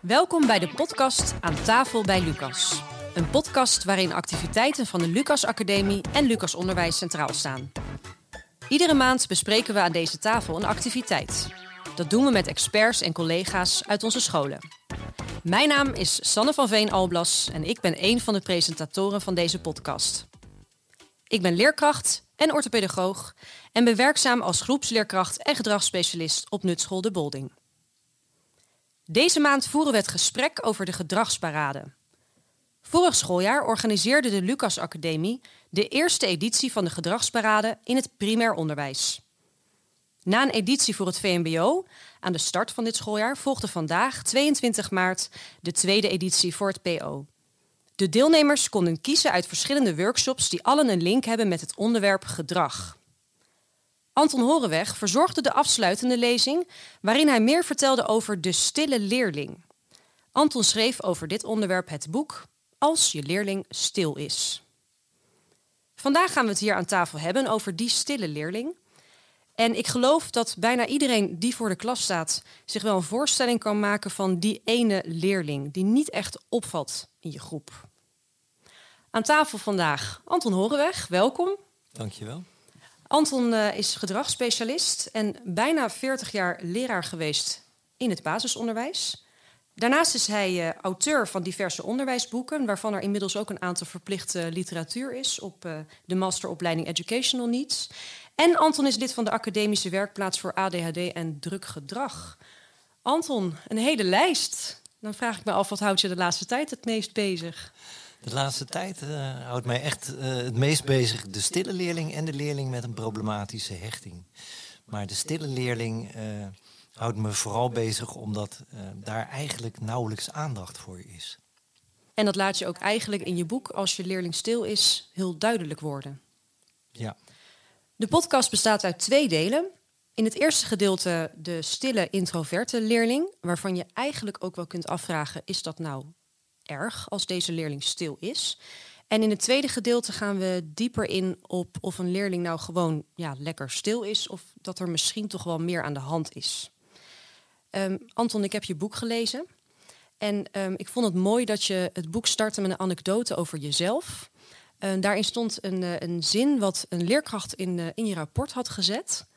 Welkom bij de podcast Aan tafel bij Lucas. Een podcast waarin activiteiten van de Lucas Academie en Lucas Onderwijs centraal staan. Iedere maand bespreken we aan deze tafel een activiteit. Dat doen we met experts en collega's uit onze scholen. Mijn naam is Sanne van Veen Alblas en ik ben een van de presentatoren van deze podcast. Ik ben leerkracht en orthopedagoog en ben werkzaam als groepsleerkracht en gedragsspecialist op Nutschool de Bolding. Deze maand voeren we het gesprek over de gedragsparade. Vorig schooljaar organiseerde de Lucas Academie de eerste editie van de gedragsparade in het primair onderwijs. Na een editie voor het VMBO aan de start van dit schooljaar volgde vandaag, 22 maart, de tweede editie voor het PO. De deelnemers konden kiezen uit verschillende workshops die allen een link hebben met het onderwerp gedrag. Anton Horenweg verzorgde de afsluitende lezing, waarin hij meer vertelde over de stille leerling. Anton schreef over dit onderwerp het boek Als je leerling stil is. Vandaag gaan we het hier aan tafel hebben over die stille leerling. En ik geloof dat bijna iedereen die voor de klas staat zich wel een voorstelling kan maken van die ene leerling die niet echt opvalt in je groep. Aan tafel vandaag Anton Horenweg, welkom. Dankjewel. Anton uh, is gedragsspecialist en bijna 40 jaar leraar geweest in het basisonderwijs. Daarnaast is hij uh, auteur van diverse onderwijsboeken, waarvan er inmiddels ook een aantal verplichte literatuur is op uh, de masteropleiding Educational Needs. En Anton is lid van de academische werkplaats voor ADHD en druk gedrag. Anton, een hele lijst. Dan vraag ik me af, wat houdt je de laatste tijd het meest bezig? De laatste tijd uh, houdt mij echt uh, het meest bezig de stille leerling en de leerling met een problematische hechting. Maar de stille leerling uh, houdt me vooral bezig omdat daar eigenlijk nauwelijks aandacht voor is. En dat laat je ook eigenlijk in je boek, als je leerling stil is, heel duidelijk worden. Ja. De podcast bestaat uit twee delen. In het eerste gedeelte de stille introverte leerling, waarvan je eigenlijk ook wel kunt afvragen: is dat nou erg als deze leerling stil is? En in het tweede gedeelte gaan we dieper in op of een leerling nou gewoon ja, lekker stil is of dat er misschien toch wel meer aan de hand is. Um, Anton, ik heb je boek gelezen. En um, ik vond het mooi dat je het boek startte met een anekdote over jezelf. Uh, daarin stond een, uh, een zin wat een leerkracht in, uh, in je rapport had gezet.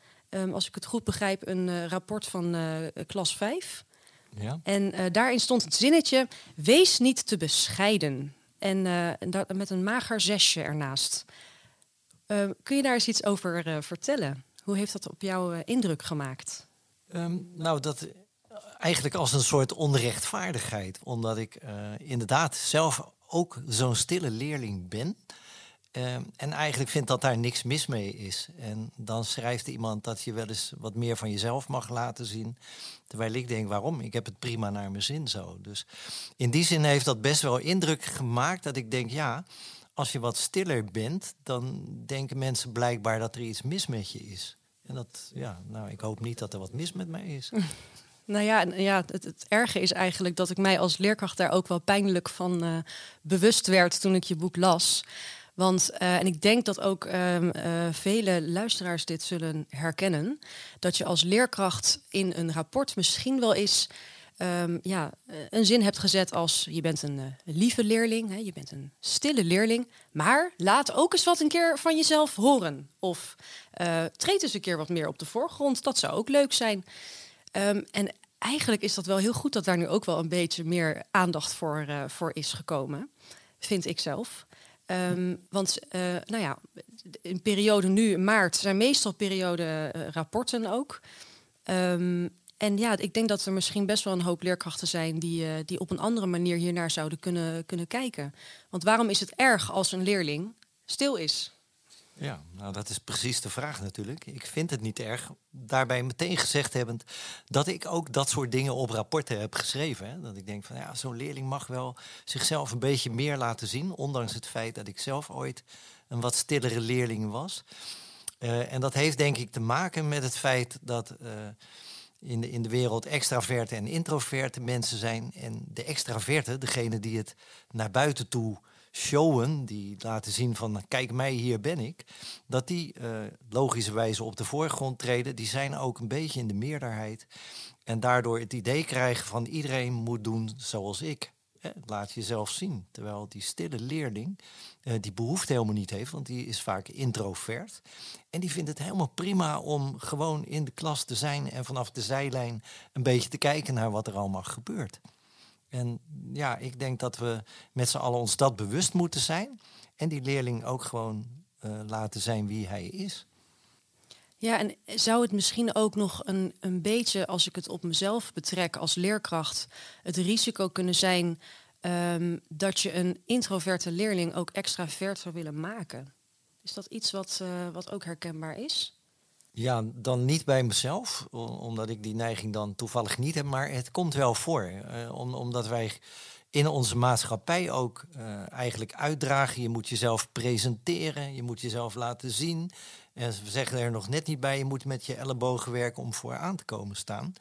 Als ik het goed begrijp, een rapport van klas 5. Ja. En daarin stond het zinnetje: Wees niet te bescheiden. En met een mager zesje ernaast. kun je daar eens iets over vertellen? Hoe heeft dat op jou indruk gemaakt? Um, nou, dat eigenlijk als een soort onrechtvaardigheid. Omdat ik inderdaad zelf ook zo'n stille leerling ben. Uh, en eigenlijk vind dat daar niks mis mee is. En dan schrijft iemand dat je wel eens wat meer van jezelf mag laten zien. Terwijl ik denk, waarom? Ik heb het prima naar mijn zin zo. Dus in die zin heeft dat best wel indruk gemaakt dat ik denk, ja, als je wat stiller bent, dan denken mensen blijkbaar dat er iets mis met je is. En dat, ja, nou, ik hoop niet dat er wat mis met mij is. Nou ja, ja het, het, erge is eigenlijk dat ik mij als leerkracht daar ook wel pijnlijk van uh, bewust werd toen ik je boek las. Want, uh, en ik denk dat ook uh, uh, vele luisteraars dit zullen herkennen, dat je als leerkracht in een rapport misschien wel eens um, ja, een zin hebt gezet als je bent een lieve leerling, hè, je bent een stille leerling, maar laat ook eens wat een keer van jezelf horen. Of treed eens een keer wat meer op de voorgrond, dat zou ook leuk zijn. Um, en eigenlijk is dat wel heel goed dat daar nu ook wel een beetje meer aandacht voor, voor is gekomen, vind ik zelf. Um, want uh, nou ja, in periode nu, maart, zijn meestal periode uh, rapporten ook. Um, en ja, ik denk dat er misschien best wel een hoop leerkrachten zijn die, die op een andere manier hiernaar zouden kunnen, kunnen kijken. Want waarom is het erg als een leerling stil is? Ja, nou dat is precies de vraag natuurlijk. Ik vind het niet erg. Daarbij meteen gezegd hebbend dat ik ook dat soort dingen op rapporten heb geschreven. Hè? Dat ik denk van ja, zo'n leerling mag wel zichzelf een beetje meer laten zien. Ondanks het feit dat ik zelf ooit een wat stillere leerling was. Uh, en dat heeft denk ik te maken met het feit dat uh, in, de, in de wereld extraverte en introverte mensen zijn. En de extraverte, degene die het naar buiten toe showen, die laten zien van kijk mij, hier ben ik, dat die uh, logischerwijze op de voorgrond treden, die zijn ook een beetje in de meerderheid. En daardoor het idee krijgen van iedereen moet doen zoals ik. Laat jezelf zien. Terwijl die stille leerling uh, die behoefte helemaal niet heeft, want die is vaak introvert. En die vindt het helemaal prima om gewoon in de klas te zijn en vanaf de zijlijn een beetje te kijken naar wat er allemaal gebeurt. En ja, ik denk dat we met z'n allen ons dat bewust moeten zijn. En die leerling ook gewoon uh, laten zijn wie hij is. Ja, en zou het misschien ook nog een, een beetje, als ik het op mezelf betrek als leerkracht, het risico kunnen zijn um, dat je een introverte leerling ook extravert zou willen maken? Is dat iets wat, uh, wat ook herkenbaar is? Ja, dan niet bij mezelf, omdat ik die neiging dan toevallig niet heb, maar het komt wel voor. Om, omdat wij in onze maatschappij ook uh, eigenlijk uitdragen. Je moet jezelf presenteren, je moet jezelf laten zien. En we zeggen er nog net niet bij, je moet met je ellebogen werken om vooraan te komen staan.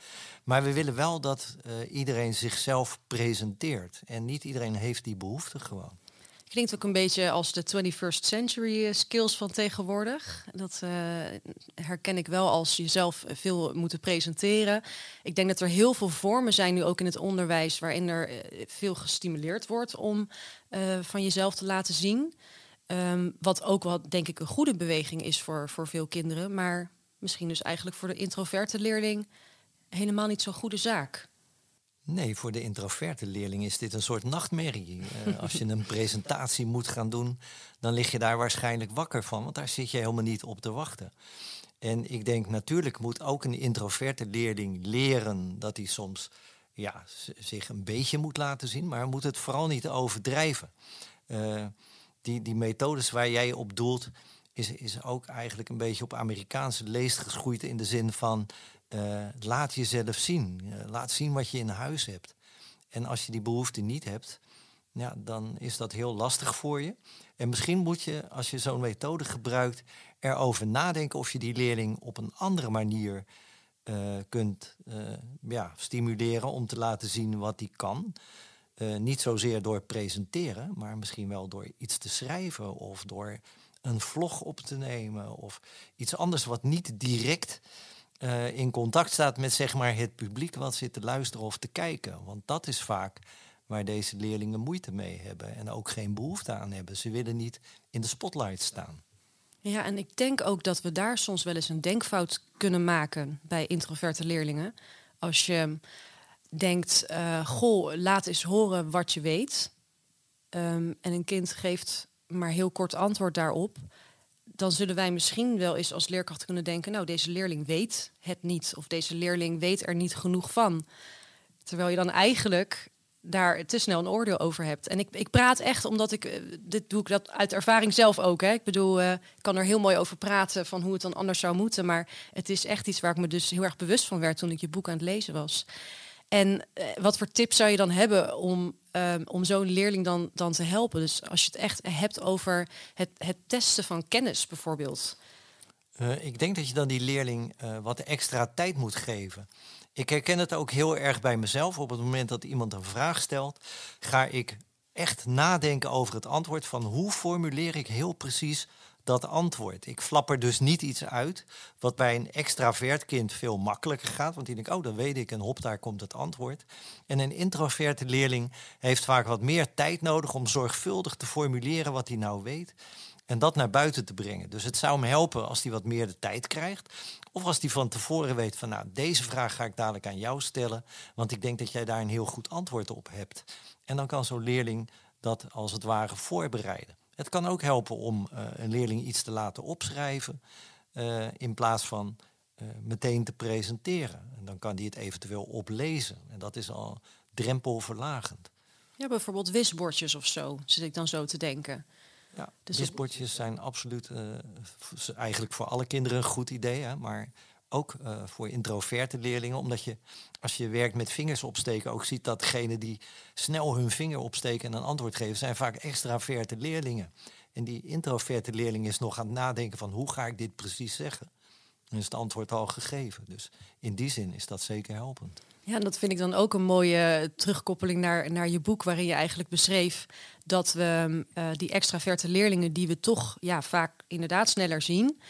Maar we willen wel dat uh, iedereen zichzelf presenteert. En niet iedereen heeft die behoefte gewoon. Klinkt ook een beetje als de 21st century eh, skills van tegenwoordig. Dat uh, herken ik wel als jezelf veel moeten presenteren. Ik denk dat er heel veel vormen zijn nu ook in het onderwijs waarin er veel gestimuleerd wordt om van jezelf te laten zien. Um, wat ook wel, denk ik, een goede beweging is voor, voor veel kinderen. Maar misschien dus eigenlijk voor de introverte leerling helemaal niet zo'n goede zaak. Nee, voor de introverte leerling is dit een soort nachtmerrie. Uh, als je een presentatie moet gaan doen, dan lig je daar waarschijnlijk wakker van, want daar zit je helemaal niet op te wachten. En ik denk natuurlijk moet ook een introverte leerling leren dat hij soms ja, zich een beetje moet laten zien, maar moet het vooral niet overdrijven. Uh, die, die methodes waar jij op doelt, is, is ook eigenlijk een beetje op Amerikaanse leest geschoeid in de zin van uh, laat jezelf zien. Uh, laat zien wat je in huis hebt. En als je die behoefte niet hebt, ja, dan is dat heel lastig voor je. En misschien moet je, als je zo'n methode gebruikt, erover nadenken of je die leerling op een andere manier uh, kunt ja, stimuleren om te laten zien wat die kan. Niet zozeer door presenteren, maar misschien wel door iets te schrijven of door een vlog op te nemen of iets anders wat niet direct uh, in contact staat met zeg maar, het publiek wat zit te luisteren of te kijken. Want dat is vaak waar deze leerlingen moeite mee hebben en ook geen behoefte aan hebben. Ze willen niet in de spotlight staan. Ja, en ik denk ook dat we daar soms wel eens een denkfout kunnen maken bij introverte leerlingen. Als je denkt, uh, goh, laat eens horen wat je weet. Um, en een kind geeft maar heel kort antwoord daarop. Dan zullen wij misschien wel eens als leerkracht kunnen denken, nou, deze leerling weet het niet. Of deze leerling weet er niet genoeg van. Terwijl je dan eigenlijk daar te snel een oordeel over hebt. En ik, ik praat echt omdat ik, eh, dit doe ik dat uit ervaring zelf ook. Hè. Ik bedoel, uh, ik kan er heel mooi over praten van hoe het dan anders zou moeten. Maar het is echt iets waar ik me dus heel erg bewust van werd toen ik je boek aan het lezen was. En uh, wat voor tips zou je dan hebben om, um, om zo'n leerling dan, dan te helpen? Dus als je het echt hebt over het, het testen van kennis bijvoorbeeld. Uh, ik denk dat je dan die leerling uh, wat extra tijd moet geven. Ik herken het ook heel erg bij mezelf. Op het moment dat iemand een vraag stelt, ga ik echt nadenken over het antwoord van hoe formuleer ik heel precies dat antwoord. Ik flapper dus niet iets uit wat bij een extravert kind veel makkelijker gaat. Want die denkt, oh, dan weet ik en hop, daar komt het antwoord. En een introverte leerling heeft vaak wat meer tijd nodig om zorgvuldig te formuleren wat hij nou weet. En dat naar buiten te brengen. Dus het zou hem helpen als hij wat meer de tijd krijgt. Of als hij van tevoren weet van nou, deze vraag ga ik dadelijk aan jou stellen. Want ik denk dat jij daar een heel goed antwoord op hebt. En dan kan zo'n leerling dat als het ware voorbereiden. Het kan ook helpen om uh, een leerling iets te laten opschrijven uh, in plaats van uh, meteen te presenteren. En dan kan die het eventueel oplezen. En dat is al drempelverlagend. Ja, bijvoorbeeld wisbordjes of zo, zit ik dan zo te denken. Ja, dus wisbordjes zijn absoluut eigenlijk voor alle kinderen een goed idee. Hè? Maar ook uh, voor introverte leerlingen, omdat je als je werkt met vingers opsteken ook ziet dat degenen die snel hun vinger opsteken en een antwoord geven, zijn vaak extraverte leerlingen. En die introverte leerling is nog aan het nadenken van hoe ga ik dit precies zeggen. Dan is het antwoord al gegeven. Dus in die zin is dat zeker helpend. Ja, en dat vind ik dan ook een mooie terugkoppeling naar, naar je boek, waarin je eigenlijk beschreef dat we uh, die extraverte leerlingen, die we toch ja, vaak inderdaad sneller zien,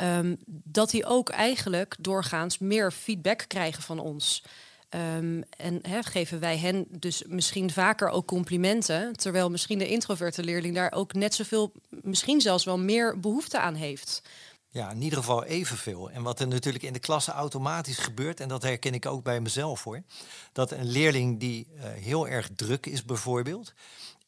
um, dat die ook eigenlijk doorgaans meer feedback krijgen van ons. Um, en geven wij hen dus misschien vaker ook complimenten, terwijl misschien de introverte leerling daar ook net zoveel, misschien zelfs wel meer behoefte aan heeft. Ja, in ieder geval evenveel. En wat er natuurlijk in de klasse automatisch gebeurt, en dat herken ik ook bij mezelf hoor, dat een leerling die uh, heel erg druk is bijvoorbeeld,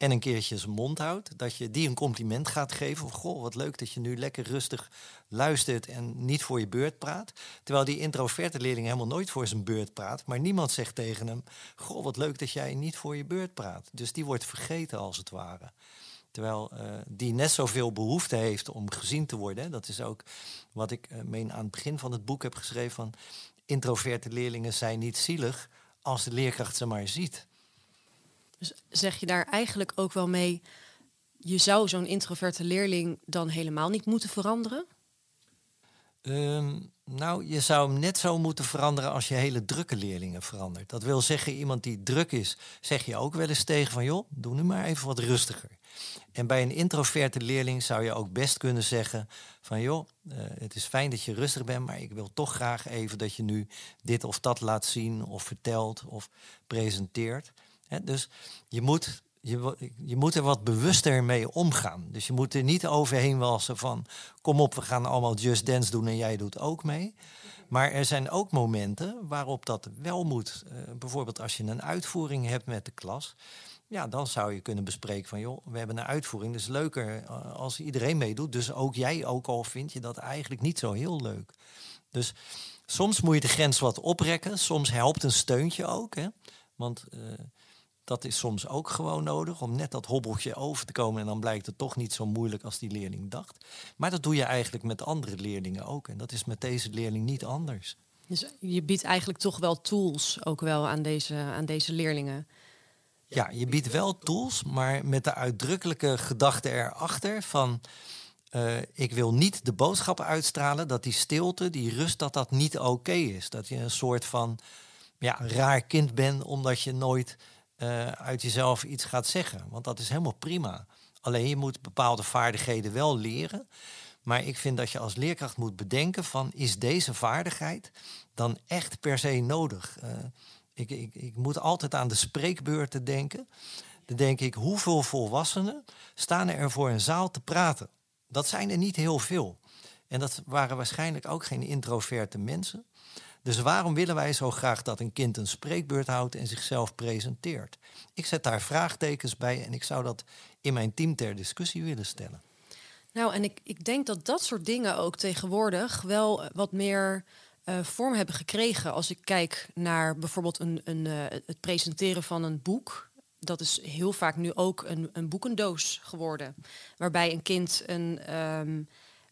en een keertje zijn mond houdt, dat je die een compliment gaat geven. Of goh, wat leuk dat je nu lekker rustig luistert en niet voor je beurt praat. Terwijl die introverte leerling helemaal nooit voor zijn beurt praat. Maar niemand zegt tegen hem, goh, wat leuk dat jij niet voor je beurt praat. Dus die wordt vergeten als het ware. Terwijl uh, die net zoveel behoefte heeft om gezien te worden. Dat is ook wat ik uh, meen aan het begin van het boek heb geschreven van introverte leerlingen zijn niet zielig als de leerkracht ze maar ziet. Dus zeg je daar eigenlijk ook wel mee, je zou zo'n introverte leerling dan helemaal niet moeten veranderen? Um, nou, je zou hem net zo moeten veranderen als je hele drukke leerlingen verandert. Dat wil zeggen, iemand die druk is, zeg je ook wel eens tegen van joh, doe nu maar even wat rustiger. En bij een introverte leerling zou je ook best kunnen zeggen van joh, uh, het is fijn dat je rustig bent, maar ik wil toch graag even dat je nu dit of dat laat zien of vertelt of presenteert dus je moet, je, je moet er wat bewuster mee omgaan. Dus je moet er niet overheen walsen van... kom op, we gaan allemaal Just Dance doen en jij doet ook mee. Maar er zijn ook momenten waarop dat wel moet. Uh, bijvoorbeeld als je een uitvoering hebt met de klas... Ja, dan zou je kunnen bespreken van, joh, we hebben een uitvoering. Dus leuker uh, als iedereen meedoet. Dus ook jij, ook al vind je dat eigenlijk niet zo heel leuk. Dus soms moet je de grens wat oprekken. Soms helpt een steuntje ook. Hè? Want uh, dat is soms ook gewoon nodig om net dat hobbeltje over te komen. En dan blijkt het toch niet zo moeilijk als die leerling dacht. Maar dat doe je eigenlijk met andere leerlingen ook. En dat is met deze leerling niet anders. Dus je biedt eigenlijk toch wel tools ook wel aan deze, aan deze leerlingen. Ja, je biedt wel tools, maar met de uitdrukkelijke gedachte erachter van... Uh, ik wil niet de boodschappen uitstralen dat die stilte, die rust, dat dat niet oké is. Dat je een soort van ja, raar kind bent omdat je nooit uh, uit jezelf iets gaat zeggen. Want dat is helemaal prima. Alleen je moet bepaalde vaardigheden wel leren. Maar ik vind dat je als leerkracht moet bedenken van is deze vaardigheid dan echt per se nodig? Uh, ik, ik, ik moet altijd aan de spreekbeurten denken. Dan denk ik, hoeveel volwassenen staan er voor een zaal te praten? Dat zijn er niet heel veel. En dat waren waarschijnlijk ook geen introverte mensen. Dus waarom willen wij zo graag dat een kind een spreekbeurt houdt en zichzelf presenteert? Ik zet daar vraagtekens bij en ik zou dat in mijn team ter discussie willen stellen. Nou, en ik, ik denk dat dat soort dingen ook tegenwoordig wel wat meer uh, vorm hebben gekregen. Als ik kijk naar bijvoorbeeld een, een, uh, het presenteren van een boek. Dat is heel vaak nu ook een, een boekendoos geworden. Waarbij een kind een, um,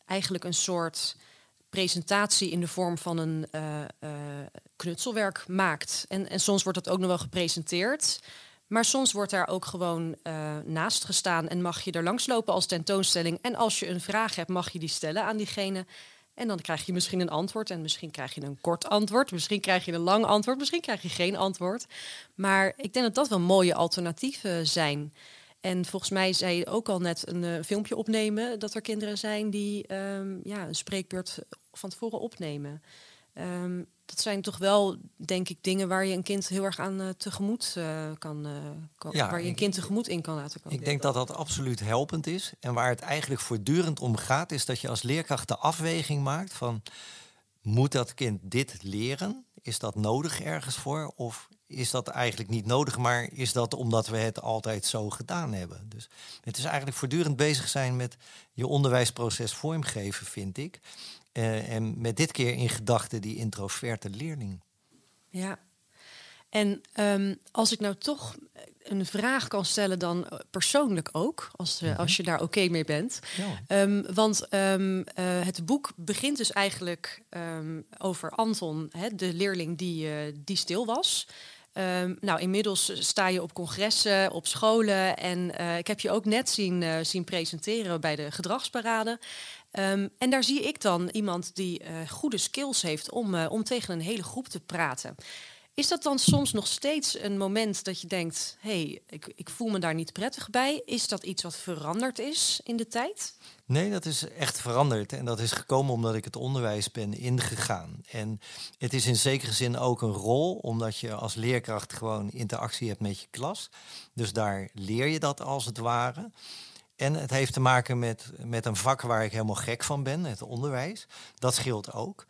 eigenlijk een soort presentatie in de vorm van een uh, uh, knutselwerk maakt. En, en soms wordt dat ook nog wel gepresenteerd. Maar soms wordt daar ook gewoon uh, naast gestaan en mag je er langslopen als tentoonstelling. En als je een vraag hebt, mag je die stellen aan diegene. En dan krijg je misschien een antwoord. En misschien krijg je een kort antwoord. Misschien krijg je een lang antwoord. Misschien krijg je geen antwoord. Maar ik denk dat dat wel mooie alternatieven zijn. En volgens mij zei je ook al net een uh, filmpje opnemen dat er kinderen zijn die um, ja, een spreekbeurt van tevoren opnemen. Um, dat zijn toch wel, denk ik, dingen waar je een kind heel erg aan uh, tegemoet uh, kan, kan ja, waar je een kind tegemoet in kan laten komen. Ik denk dat dat absoluut helpend is. En waar het eigenlijk voortdurend om gaat, is dat je als leerkracht de afweging maakt van moet dat kind dit leren? Is dat nodig ergens voor? Of is dat eigenlijk niet nodig, maar is dat omdat we het altijd zo gedaan hebben. Dus het is eigenlijk voortdurend bezig zijn met je onderwijsproces vormgeven, vind ik. Uh, en met dit keer in gedachten die introverte leerling. Ja, en um, als ik nou toch een vraag kan stellen, dan persoonlijk ook, als, uh, als je daar oké okay mee bent. Ja. Um, want um, uh, het boek begint dus eigenlijk over Anton, hè, de leerling die, uh, die stil was. Um, nou, inmiddels sta je op congressen, op scholen. En uh, ik heb je ook net zien, uh, zien presenteren bij de gedragsparade. Um, en daar zie ik dan iemand die uh, goede skills heeft om, om tegen een hele groep te praten. Is dat dan soms nog steeds een moment dat je denkt: hey, ik, ik voel me daar niet prettig bij? Is dat iets wat veranderd is in de tijd? Nee, dat is echt veranderd. En dat is gekomen omdat ik het onderwijs ben ingegaan. En het is in zekere zin ook een rol, omdat je als leerkracht gewoon interactie hebt met je klas. Dus daar leer je dat als het ware. En het heeft te maken met, met een vak waar ik helemaal gek van ben, het onderwijs. Dat scheelt ook.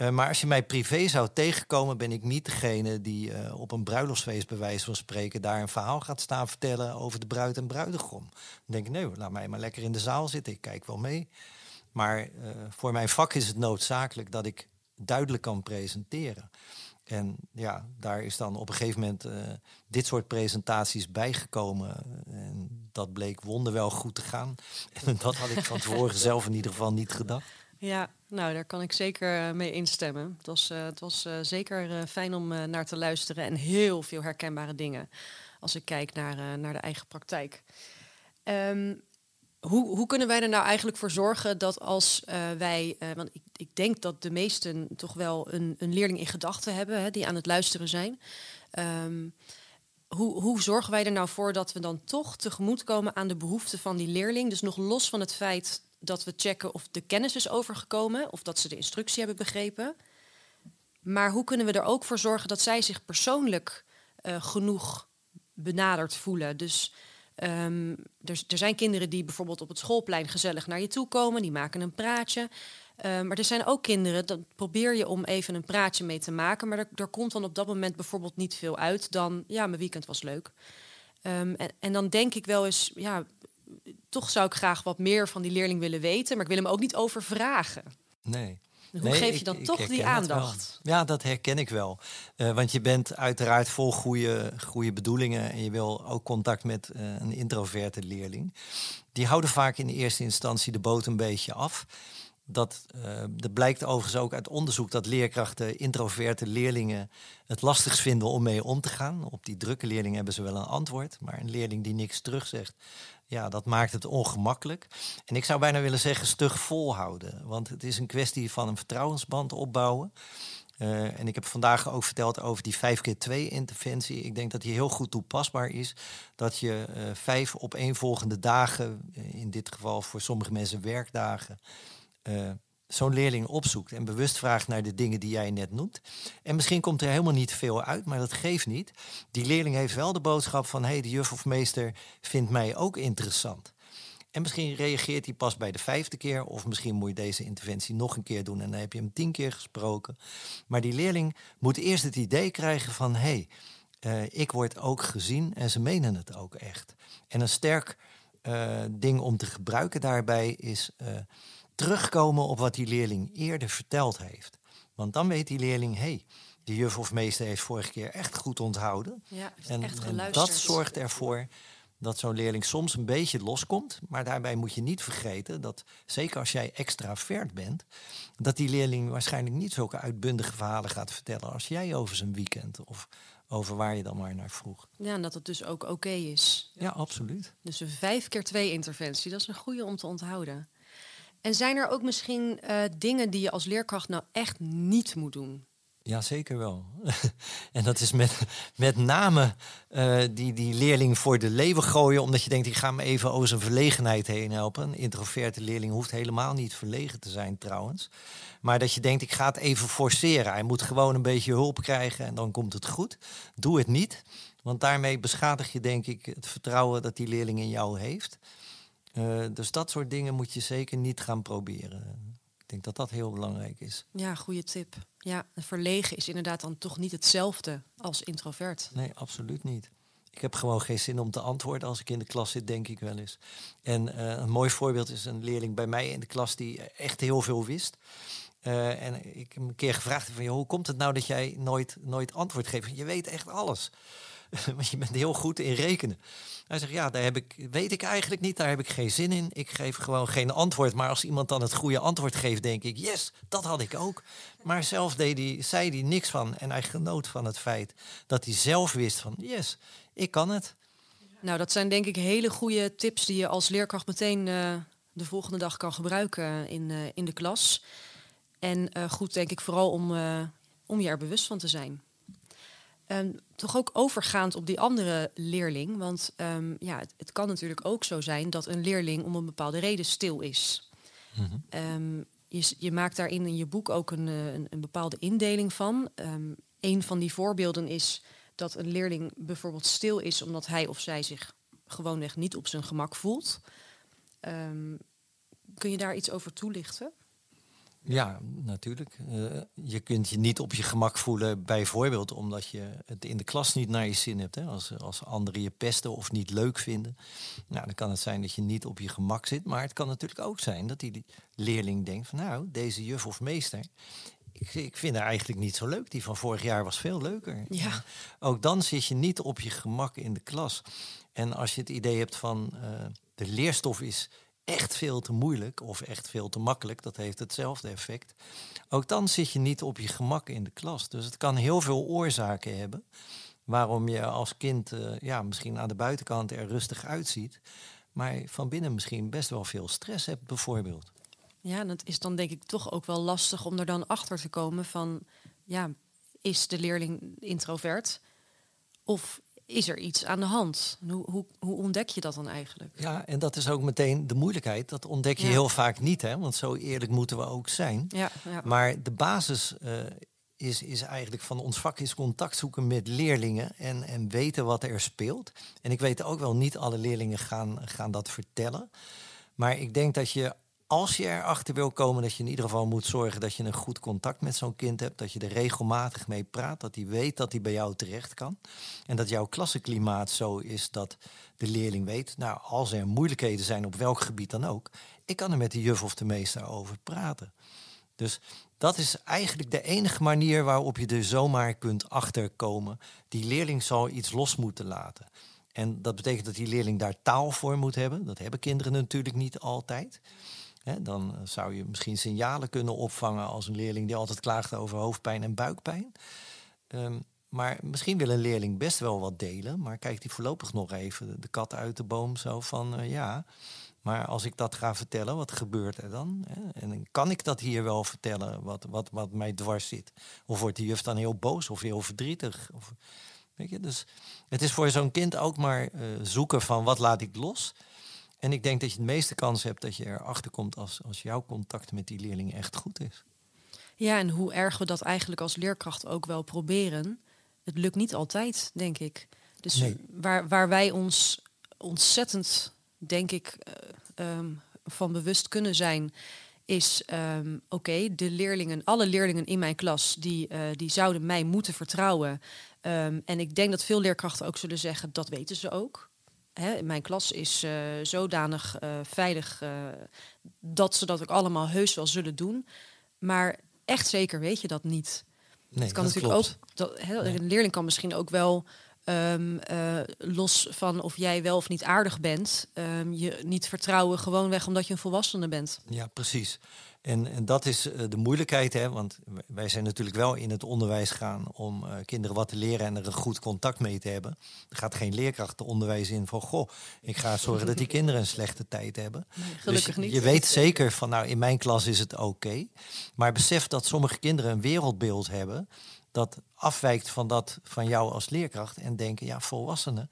Uh, maar als je mij privé zou tegenkomen, ben ik niet degene die uh, op een bruiloftsfeest, bij van spreken, daar een verhaal gaat staan vertellen over de bruid en bruidegom. Dan denk ik, nee, laat mij maar lekker in de zaal zitten, ik kijk wel mee. Maar uh, voor mijn vak is het noodzakelijk dat ik duidelijk kan presenteren. En ja, daar is dan op een gegeven moment dit soort presentaties bijgekomen. En dat bleek wonderwel goed te gaan. En dat had ik van tevoren zelf in ieder geval niet gedacht. Ja, nou daar kan ik zeker eh, mee instemmen. Het was, uh, het was uh, zeker fijn om naar te luisteren en heel veel herkenbare dingen als ik kijk naar, naar de eigen praktijk. Um, hoe, hoe kunnen wij er nou eigenlijk voor zorgen dat als wij, want ik, ik denk dat de meesten toch wel een, een leerling in gedachten hebben hè, die aan het luisteren zijn. Um, hoe, hoe zorgen wij er nou voor dat we dan toch tegemoetkomen aan de behoeften van die leerling? Dus nog los van het feit dat we checken of de kennis is overgekomen of dat ze de instructie hebben begrepen. Maar hoe kunnen we er ook voor zorgen dat zij zich persoonlijk uh, genoeg benaderd voelen? Dus um, er, er, zijn kinderen die bijvoorbeeld op het schoolplein gezellig naar je toe komen, die maken een praatje. Uh, maar er zijn ook kinderen, dan probeer je om even een praatje mee te maken, maar er, komt dan op dat moment bijvoorbeeld niet veel uit dan, ja, mijn weekend was leuk. Um, en, en, dan denk ik wel eens, ja, toch zou ik graag wat meer van die leerling willen weten, maar ik wil hem ook niet overvragen. Nee. Hoe geef je dan toch die aandacht? Ja, dat herken ik wel. Uh, want je bent uiteraard vol goede, goede bedoelingen en je wil ook contact met uh, een introverte leerling. Die houden vaak in de eerste instantie de boot een beetje af. Dat, uh, dat blijkt overigens ook uit onderzoek dat leerkrachten introverte leerlingen het lastigst vinden om mee om te gaan. Op die drukke leerling hebben ze wel een antwoord, maar een leerling die niks terugzegt, ja, dat maakt het ongemakkelijk. En ik zou bijna willen zeggen stug volhouden. Want het is een kwestie van een vertrouwensband opbouwen. Uh, en ik heb vandaag ook verteld over die 5 keer 2 interventie. Ik denk dat die heel goed toepasbaar is. Dat je uh, vijf opeenvolgende dagen, uh, in dit geval voor sommige mensen werkdagen, zo'n leerling opzoekt en bewust vraagt naar de dingen die jij net noemt. En misschien komt er helemaal niet veel uit, maar dat geeft niet. Die leerling heeft wel de boodschap van: hé, hey, de juf of meester vindt mij ook interessant. En misschien reageert hij pas bij de vijfde keer, of misschien moet je deze interventie nog een keer doen en dan heb je hem tien keer gesproken. Maar die leerling moet eerst het idee krijgen van: hé, hey, uh, ik word ook gezien en ze menen het ook echt. En een sterk uh, ding om te gebruiken daarbij is. Uh, terugkomen op wat die leerling eerder verteld heeft. Want dan weet die leerling, hé, hey, de juf of meester heeft vorige keer echt goed onthouden. Ja, en, echt en dat zorgt ervoor dat zo'n leerling soms een beetje loskomt. Maar daarbij moet je niet vergeten dat, zeker als jij extravert bent, dat die leerling waarschijnlijk niet zulke uitbundige verhalen gaat vertellen als jij over zijn weekend of over waar je dan maar naar vroeg. Ja, en dat het dus ook oké is. Ja, absoluut. Dus een vijf keer twee interventie, dat is een goede om te onthouden. En zijn er ook misschien uh, dingen die je als leerkracht nou echt niet moet doen? Ja, zeker wel. en dat is met, met name uh, die, die leerling voor de leeuwen gooien, omdat je denkt, ik ga me even over zijn verlegenheid heen helpen. Een introverte leerling hoeft helemaal niet verlegen te zijn trouwens. Maar dat je denkt, ik ga het even forceren. Hij moet gewoon een beetje hulp krijgen en dan komt het goed. Doe het niet, want daarmee beschadig je denk ik het vertrouwen dat die leerling in jou heeft. Uh, dus dat soort dingen moet je zeker niet gaan proberen. Ik denk dat dat heel belangrijk is. Ja, goede tip. Ja, verlegen is inderdaad dan toch niet hetzelfde als introvert. Nee, absoluut niet. Ik heb gewoon geen zin om te antwoorden als ik in de klas zit, denk ik wel eens. En uh, een mooi voorbeeld is een leerling bij mij in de klas die echt heel veel wist. Uh, en ik heb een keer gevraagd van, joh, hoe komt het nou dat jij nooit, nooit antwoord geeft? Je weet echt alles. Want je bent heel goed in rekenen. Hij zegt, ja, daar heb ik, weet ik eigenlijk niet, daar heb ik geen zin in. Ik geef gewoon geen antwoord. Maar als iemand dan het goede antwoord geeft, denk ik, yes, dat had ik ook. Maar zelf deed hij, zei hij niks van. En hij genoot van het feit dat hij zelf wist van, yes, ik kan het. Nou, dat zijn denk ik hele goede tips die je als leerkracht meteen uh, de volgende dag kan gebruiken in, uh, in de klas. En goed, denk ik, vooral om, om je er bewust van te zijn. Um, toch ook overgaand op die andere leerling. Want um, ja, het, het, kan natuurlijk ook zo zijn dat een leerling om een bepaalde reden stil is. Mm -hmm. je, je, maakt daarin in je boek ook een, een, een bepaalde indeling van. Een van die voorbeelden is dat een leerling bijvoorbeeld stil is omdat hij of zij zich gewoonweg niet op zijn gemak voelt. kun je daar iets over toelichten? Ja, natuurlijk. Uh, je kunt je niet op je gemak voelen, bijvoorbeeld omdat je het in de klas niet naar je zin hebt. Hè? Als, als anderen je pesten of niet leuk vinden. Nou, dan kan het zijn dat je niet op je gemak zit. Maar het kan natuurlijk ook zijn dat die leerling denkt van nou, deze juf of meester. Ik, ik vind haar eigenlijk niet zo leuk. Die van vorig jaar was veel leuker. Ja. Ook dan zit je niet op je gemak in de klas. En als je het idee hebt van uh, de leerstof is echt veel te moeilijk of echt veel te makkelijk, dat heeft hetzelfde effect. Ook dan zit je niet op je gemak in de klas. Dus het kan heel veel oorzaken hebben waarom je als kind uh, ja, misschien aan de buitenkant er rustig uitziet, maar van binnen misschien best wel veel stress hebt, bijvoorbeeld. Ja, het is dan denk ik toch ook wel lastig om er dan achter te komen van, ja, is de leerling introvert? Of is er iets aan de hand? Hoe, hoe, hoe, ontdek je dat dan eigenlijk? Ja, en dat is ook meteen de moeilijkheid. Dat ontdek je heel vaak niet, hè? want zo eerlijk moeten we ook zijn. Ja, ja. Maar de basis uh, is, is eigenlijk van ons vak is contact zoeken met leerlingen en, en weten wat er speelt. En ik weet ook wel, niet alle leerlingen gaan, gaan dat vertellen. Maar ik denk dat je als je erachter wil komen, dat je in ieder geval moet zorgen dat je een goed contact met zo'n kind hebt. Dat je er regelmatig mee praat. Dat hij weet dat hij bij jou terecht kan. En dat jouw klassenklimaat zo is dat de leerling weet. Nou, als er moeilijkheden zijn op welk gebied dan ook. Ik kan er met de juf of de meester over praten. Dus dat is eigenlijk de enige manier waarop je er zomaar kunt achterkomen. Die leerling zal iets los moeten laten. En dat betekent dat die leerling daar taal voor moet hebben. Dat hebben kinderen natuurlijk niet altijd dan eh, zou je misschien signalen kunnen opvangen als een leerling die altijd klaagt over hoofdpijn en buikpijn. Ehm, maar misschien wil een leerling best wel wat delen, maar kijkt hij voorlopig nog even de kat uit de boom zo van eh, ja. Maar als ik dat ga vertellen, wat gebeurt er dan? En kan ik dat hier wel vertellen, wat, wat, wat mij dwars zit? Of wordt die juf dan heel boos of heel verdrietig? Of, weet je? Dus het is voor zo'n kind ook maar uh, zoeken van wat laat ik los. En ik denk dat je het meeste kans hebt dat je erachter komt als, als jouw contact met die leerling echt goed is. Ja, en hoe erg we dat eigenlijk als leerkracht ook wel proberen. Het lukt niet altijd, denk ik. Dus waar, waar wij ons ontzettend, denk ik, uh, um, van bewust kunnen zijn, is um, oké, de leerlingen, alle leerlingen in mijn klas, die, uh, die zouden mij moeten vertrouwen. Um, en ik denk dat veel leerkrachten ook zullen zeggen, dat weten ze ook hè, mijn klas is uh, zodanig uh, veilig uh, dat ze dat ook allemaal heus wel zullen doen. Maar echt zeker weet je dat niet. Nee, het kan dat natuurlijk klopt. ook. Dat, hè, Een leerling kan misschien ook wel. Um, los van of jij wel of niet aardig bent, um, je niet vertrouwen gewoonweg omdat je een volwassene bent. Ja, precies. En, en dat is uh, de moeilijkheid, hè? want wij zijn natuurlijk wel in het onderwijs gaan om uh, kinderen wat te leren en er een goed contact mee te hebben. Er gaat geen leerkracht onderwijs in van, goh, ik ga zorgen dat die kinderen een slechte tijd hebben. Nee, gelukkig dus niet. Je weet zeker van, nou, in mijn klas is het oké. Maar besef dat sommige kinderen een wereldbeeld hebben dat afwijkt van dat van jou als leerkracht en denken, ja, volwassenen,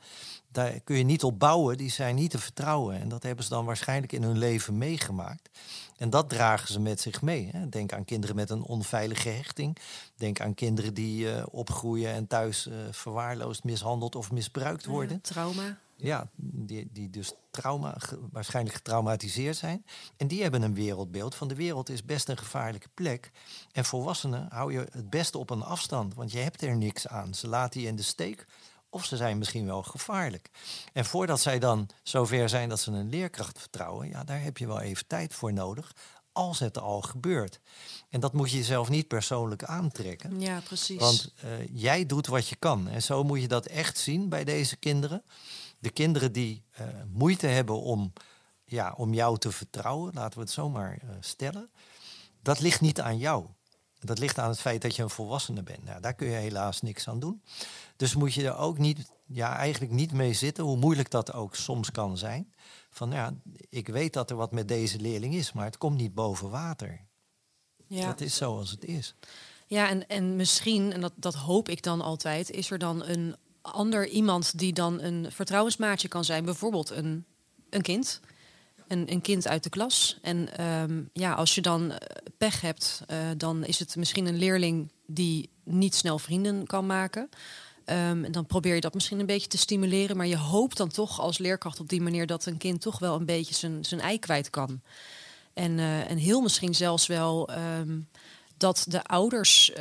daar kun je niet op bouwen, die zijn niet te vertrouwen. En dat hebben ze dan waarschijnlijk in hun leven meegemaakt. En dat dragen ze met zich mee. Hè. Denk aan kinderen met een onveilige hechting. Denk aan kinderen die uh, opgroeien en thuis uh, verwaarloosd, mishandeld of misbruikt worden. Ja, trauma. Ja, die, die dus trauma, waarschijnlijk getraumatiseerd zijn. En die hebben een wereldbeeld van de wereld is best een gevaarlijke plek. En volwassenen hou je het beste op een afstand, want je hebt er niks aan. Ze laten je in de steek of ze zijn misschien wel gevaarlijk. En voordat zij dan zover zijn dat ze een leerkracht vertrouwen, ja, daar heb je wel even tijd voor nodig. Als het al gebeurt. En dat moet je jezelf niet persoonlijk aantrekken. Ja, precies. Want uh, jij doet wat je kan. En zo moet je dat echt zien bij deze kinderen. De kinderen die uh, moeite hebben om, ja, om jou te vertrouwen, laten we het zomaar uh, stellen. Dat ligt niet aan jou. Dat ligt aan het feit dat je een volwassene bent. Nou, daar kun je helaas niks aan doen. Dus moet je er ook niet, ja, eigenlijk niet mee zitten, hoe moeilijk dat ook soms kan zijn. Van ja, ik weet dat er wat met deze leerling is, maar het komt niet boven water. Ja. Dat is zoals het is. Ja, en, en misschien, en dat, dat hoop ik dan altijd, is er dan een ander iemand die dan een vertrouwensmaatje kan zijn. Bijvoorbeeld een, een kind. Een, een kind uit de klas. En ehm, ja, als je dan eh, pech hebt, uh, dan is het misschien een leerling die niet snel vrienden kan maken. Um, en dan probeer je dat misschien een beetje te stimuleren. Maar je hoopt dan toch als leerkracht op die manier dat een kind toch wel een beetje zijn, zijn ei kwijt kan. En, uh, en heel misschien zelfs wel um, dat de ouders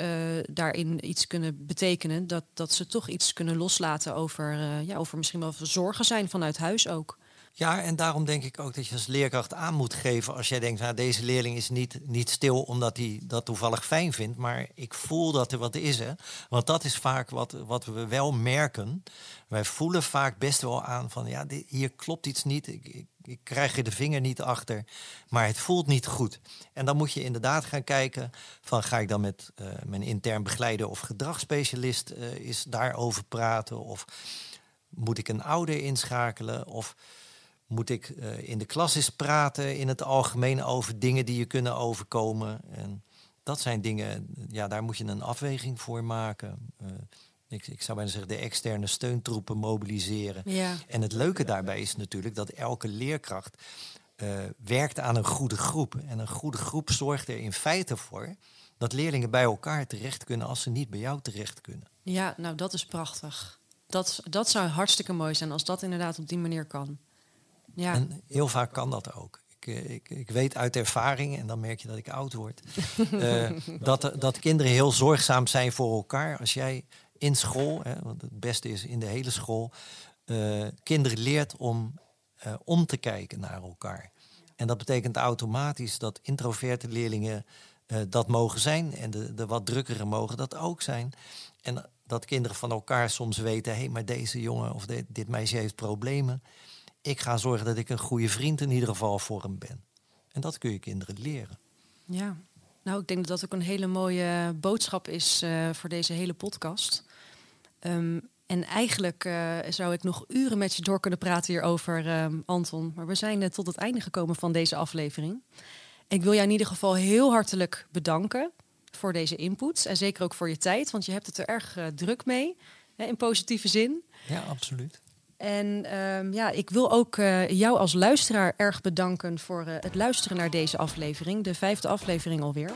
daarin iets kunnen betekenen. Dat, dat ze toch iets kunnen loslaten over, ja, over misschien wel zorgen zijn vanuit huis ook. Ja, en daarom denk ik ook dat je als leerkracht aan moet geven als jij denkt, nou, deze leerling is niet, niet stil omdat hij dat toevallig fijn vindt, maar ik voel dat er wat is. Hè? Want dat is vaak wat, wat we wel merken. Wij voelen vaak best wel aan van, ja, hier klopt iets niet, ik, ik, krijg er de vinger niet achter, maar het voelt niet goed. En dan moet je inderdaad gaan kijken van, ga ik dan met uh, mijn intern begeleider of gedragsspecialist uh, is daarover praten of moet ik een ouder inschakelen of moet ik uh, in de klas eens praten in het algemeen over dingen die je kunnen overkomen. En dat zijn dingen, ja, daar moet je een afweging voor maken. Uh, ik, ik, zou bijna zeggen, de externe steuntroepen mobiliseren. Ja. En het leuke daarbij is natuurlijk dat elke leerkracht uh, werkt aan een goede groep. En een goede groep zorgt er in feite voor dat leerlingen bij elkaar terecht kunnen als ze niet bij jou terecht kunnen. Ja, nou dat is prachtig. Dat, dat zou hartstikke mooi zijn als dat inderdaad op die manier kan. Ja. En heel vaak kan dat ook. Ik, ik, ik, weet uit ervaring, en dan merk je dat ik oud word, uh, dat, dat kinderen heel zorgzaam zijn voor elkaar. Als jij in school, hè, want het beste is in de hele school, uh, kinderen leert om uh, om te kijken naar elkaar. En dat betekent automatisch dat introverte leerlingen dat mogen zijn en de, de wat drukkere mogen dat ook zijn. En dat kinderen van elkaar soms weten, hé, hey, maar deze jongen of dit, dit meisje heeft problemen ik ga zorgen dat ik een goede vriend in ieder geval voor hem ben. En dat kun je kinderen leren. Ja, nou, ik denk dat dat ook een hele mooie boodschap is uh, voor deze hele podcast. Um, en eigenlijk uh, zou ik nog uren met je door kunnen praten hierover, um, Anton. Maar we zijn uh, tot het einde gekomen van deze aflevering. Ik wil jou in ieder geval heel hartelijk bedanken voor deze input. En zeker ook voor je tijd, want je hebt het er erg druk mee, hè, in positieve zin. Ja, absoluut. En um, ja, ik wil ook uh, jou als luisteraar erg bedanken voor uh, het luisteren naar deze aflevering, de vijfde aflevering alweer.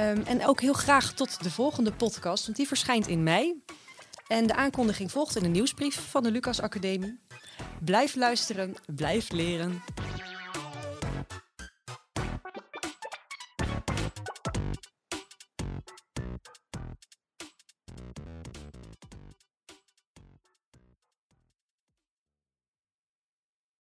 Um, en ook heel graag tot de volgende podcast, want die verschijnt in mei. En de aankondiging volgt in de nieuwsbrief van de Lucas Academie. Blijf luisteren, blijf leren.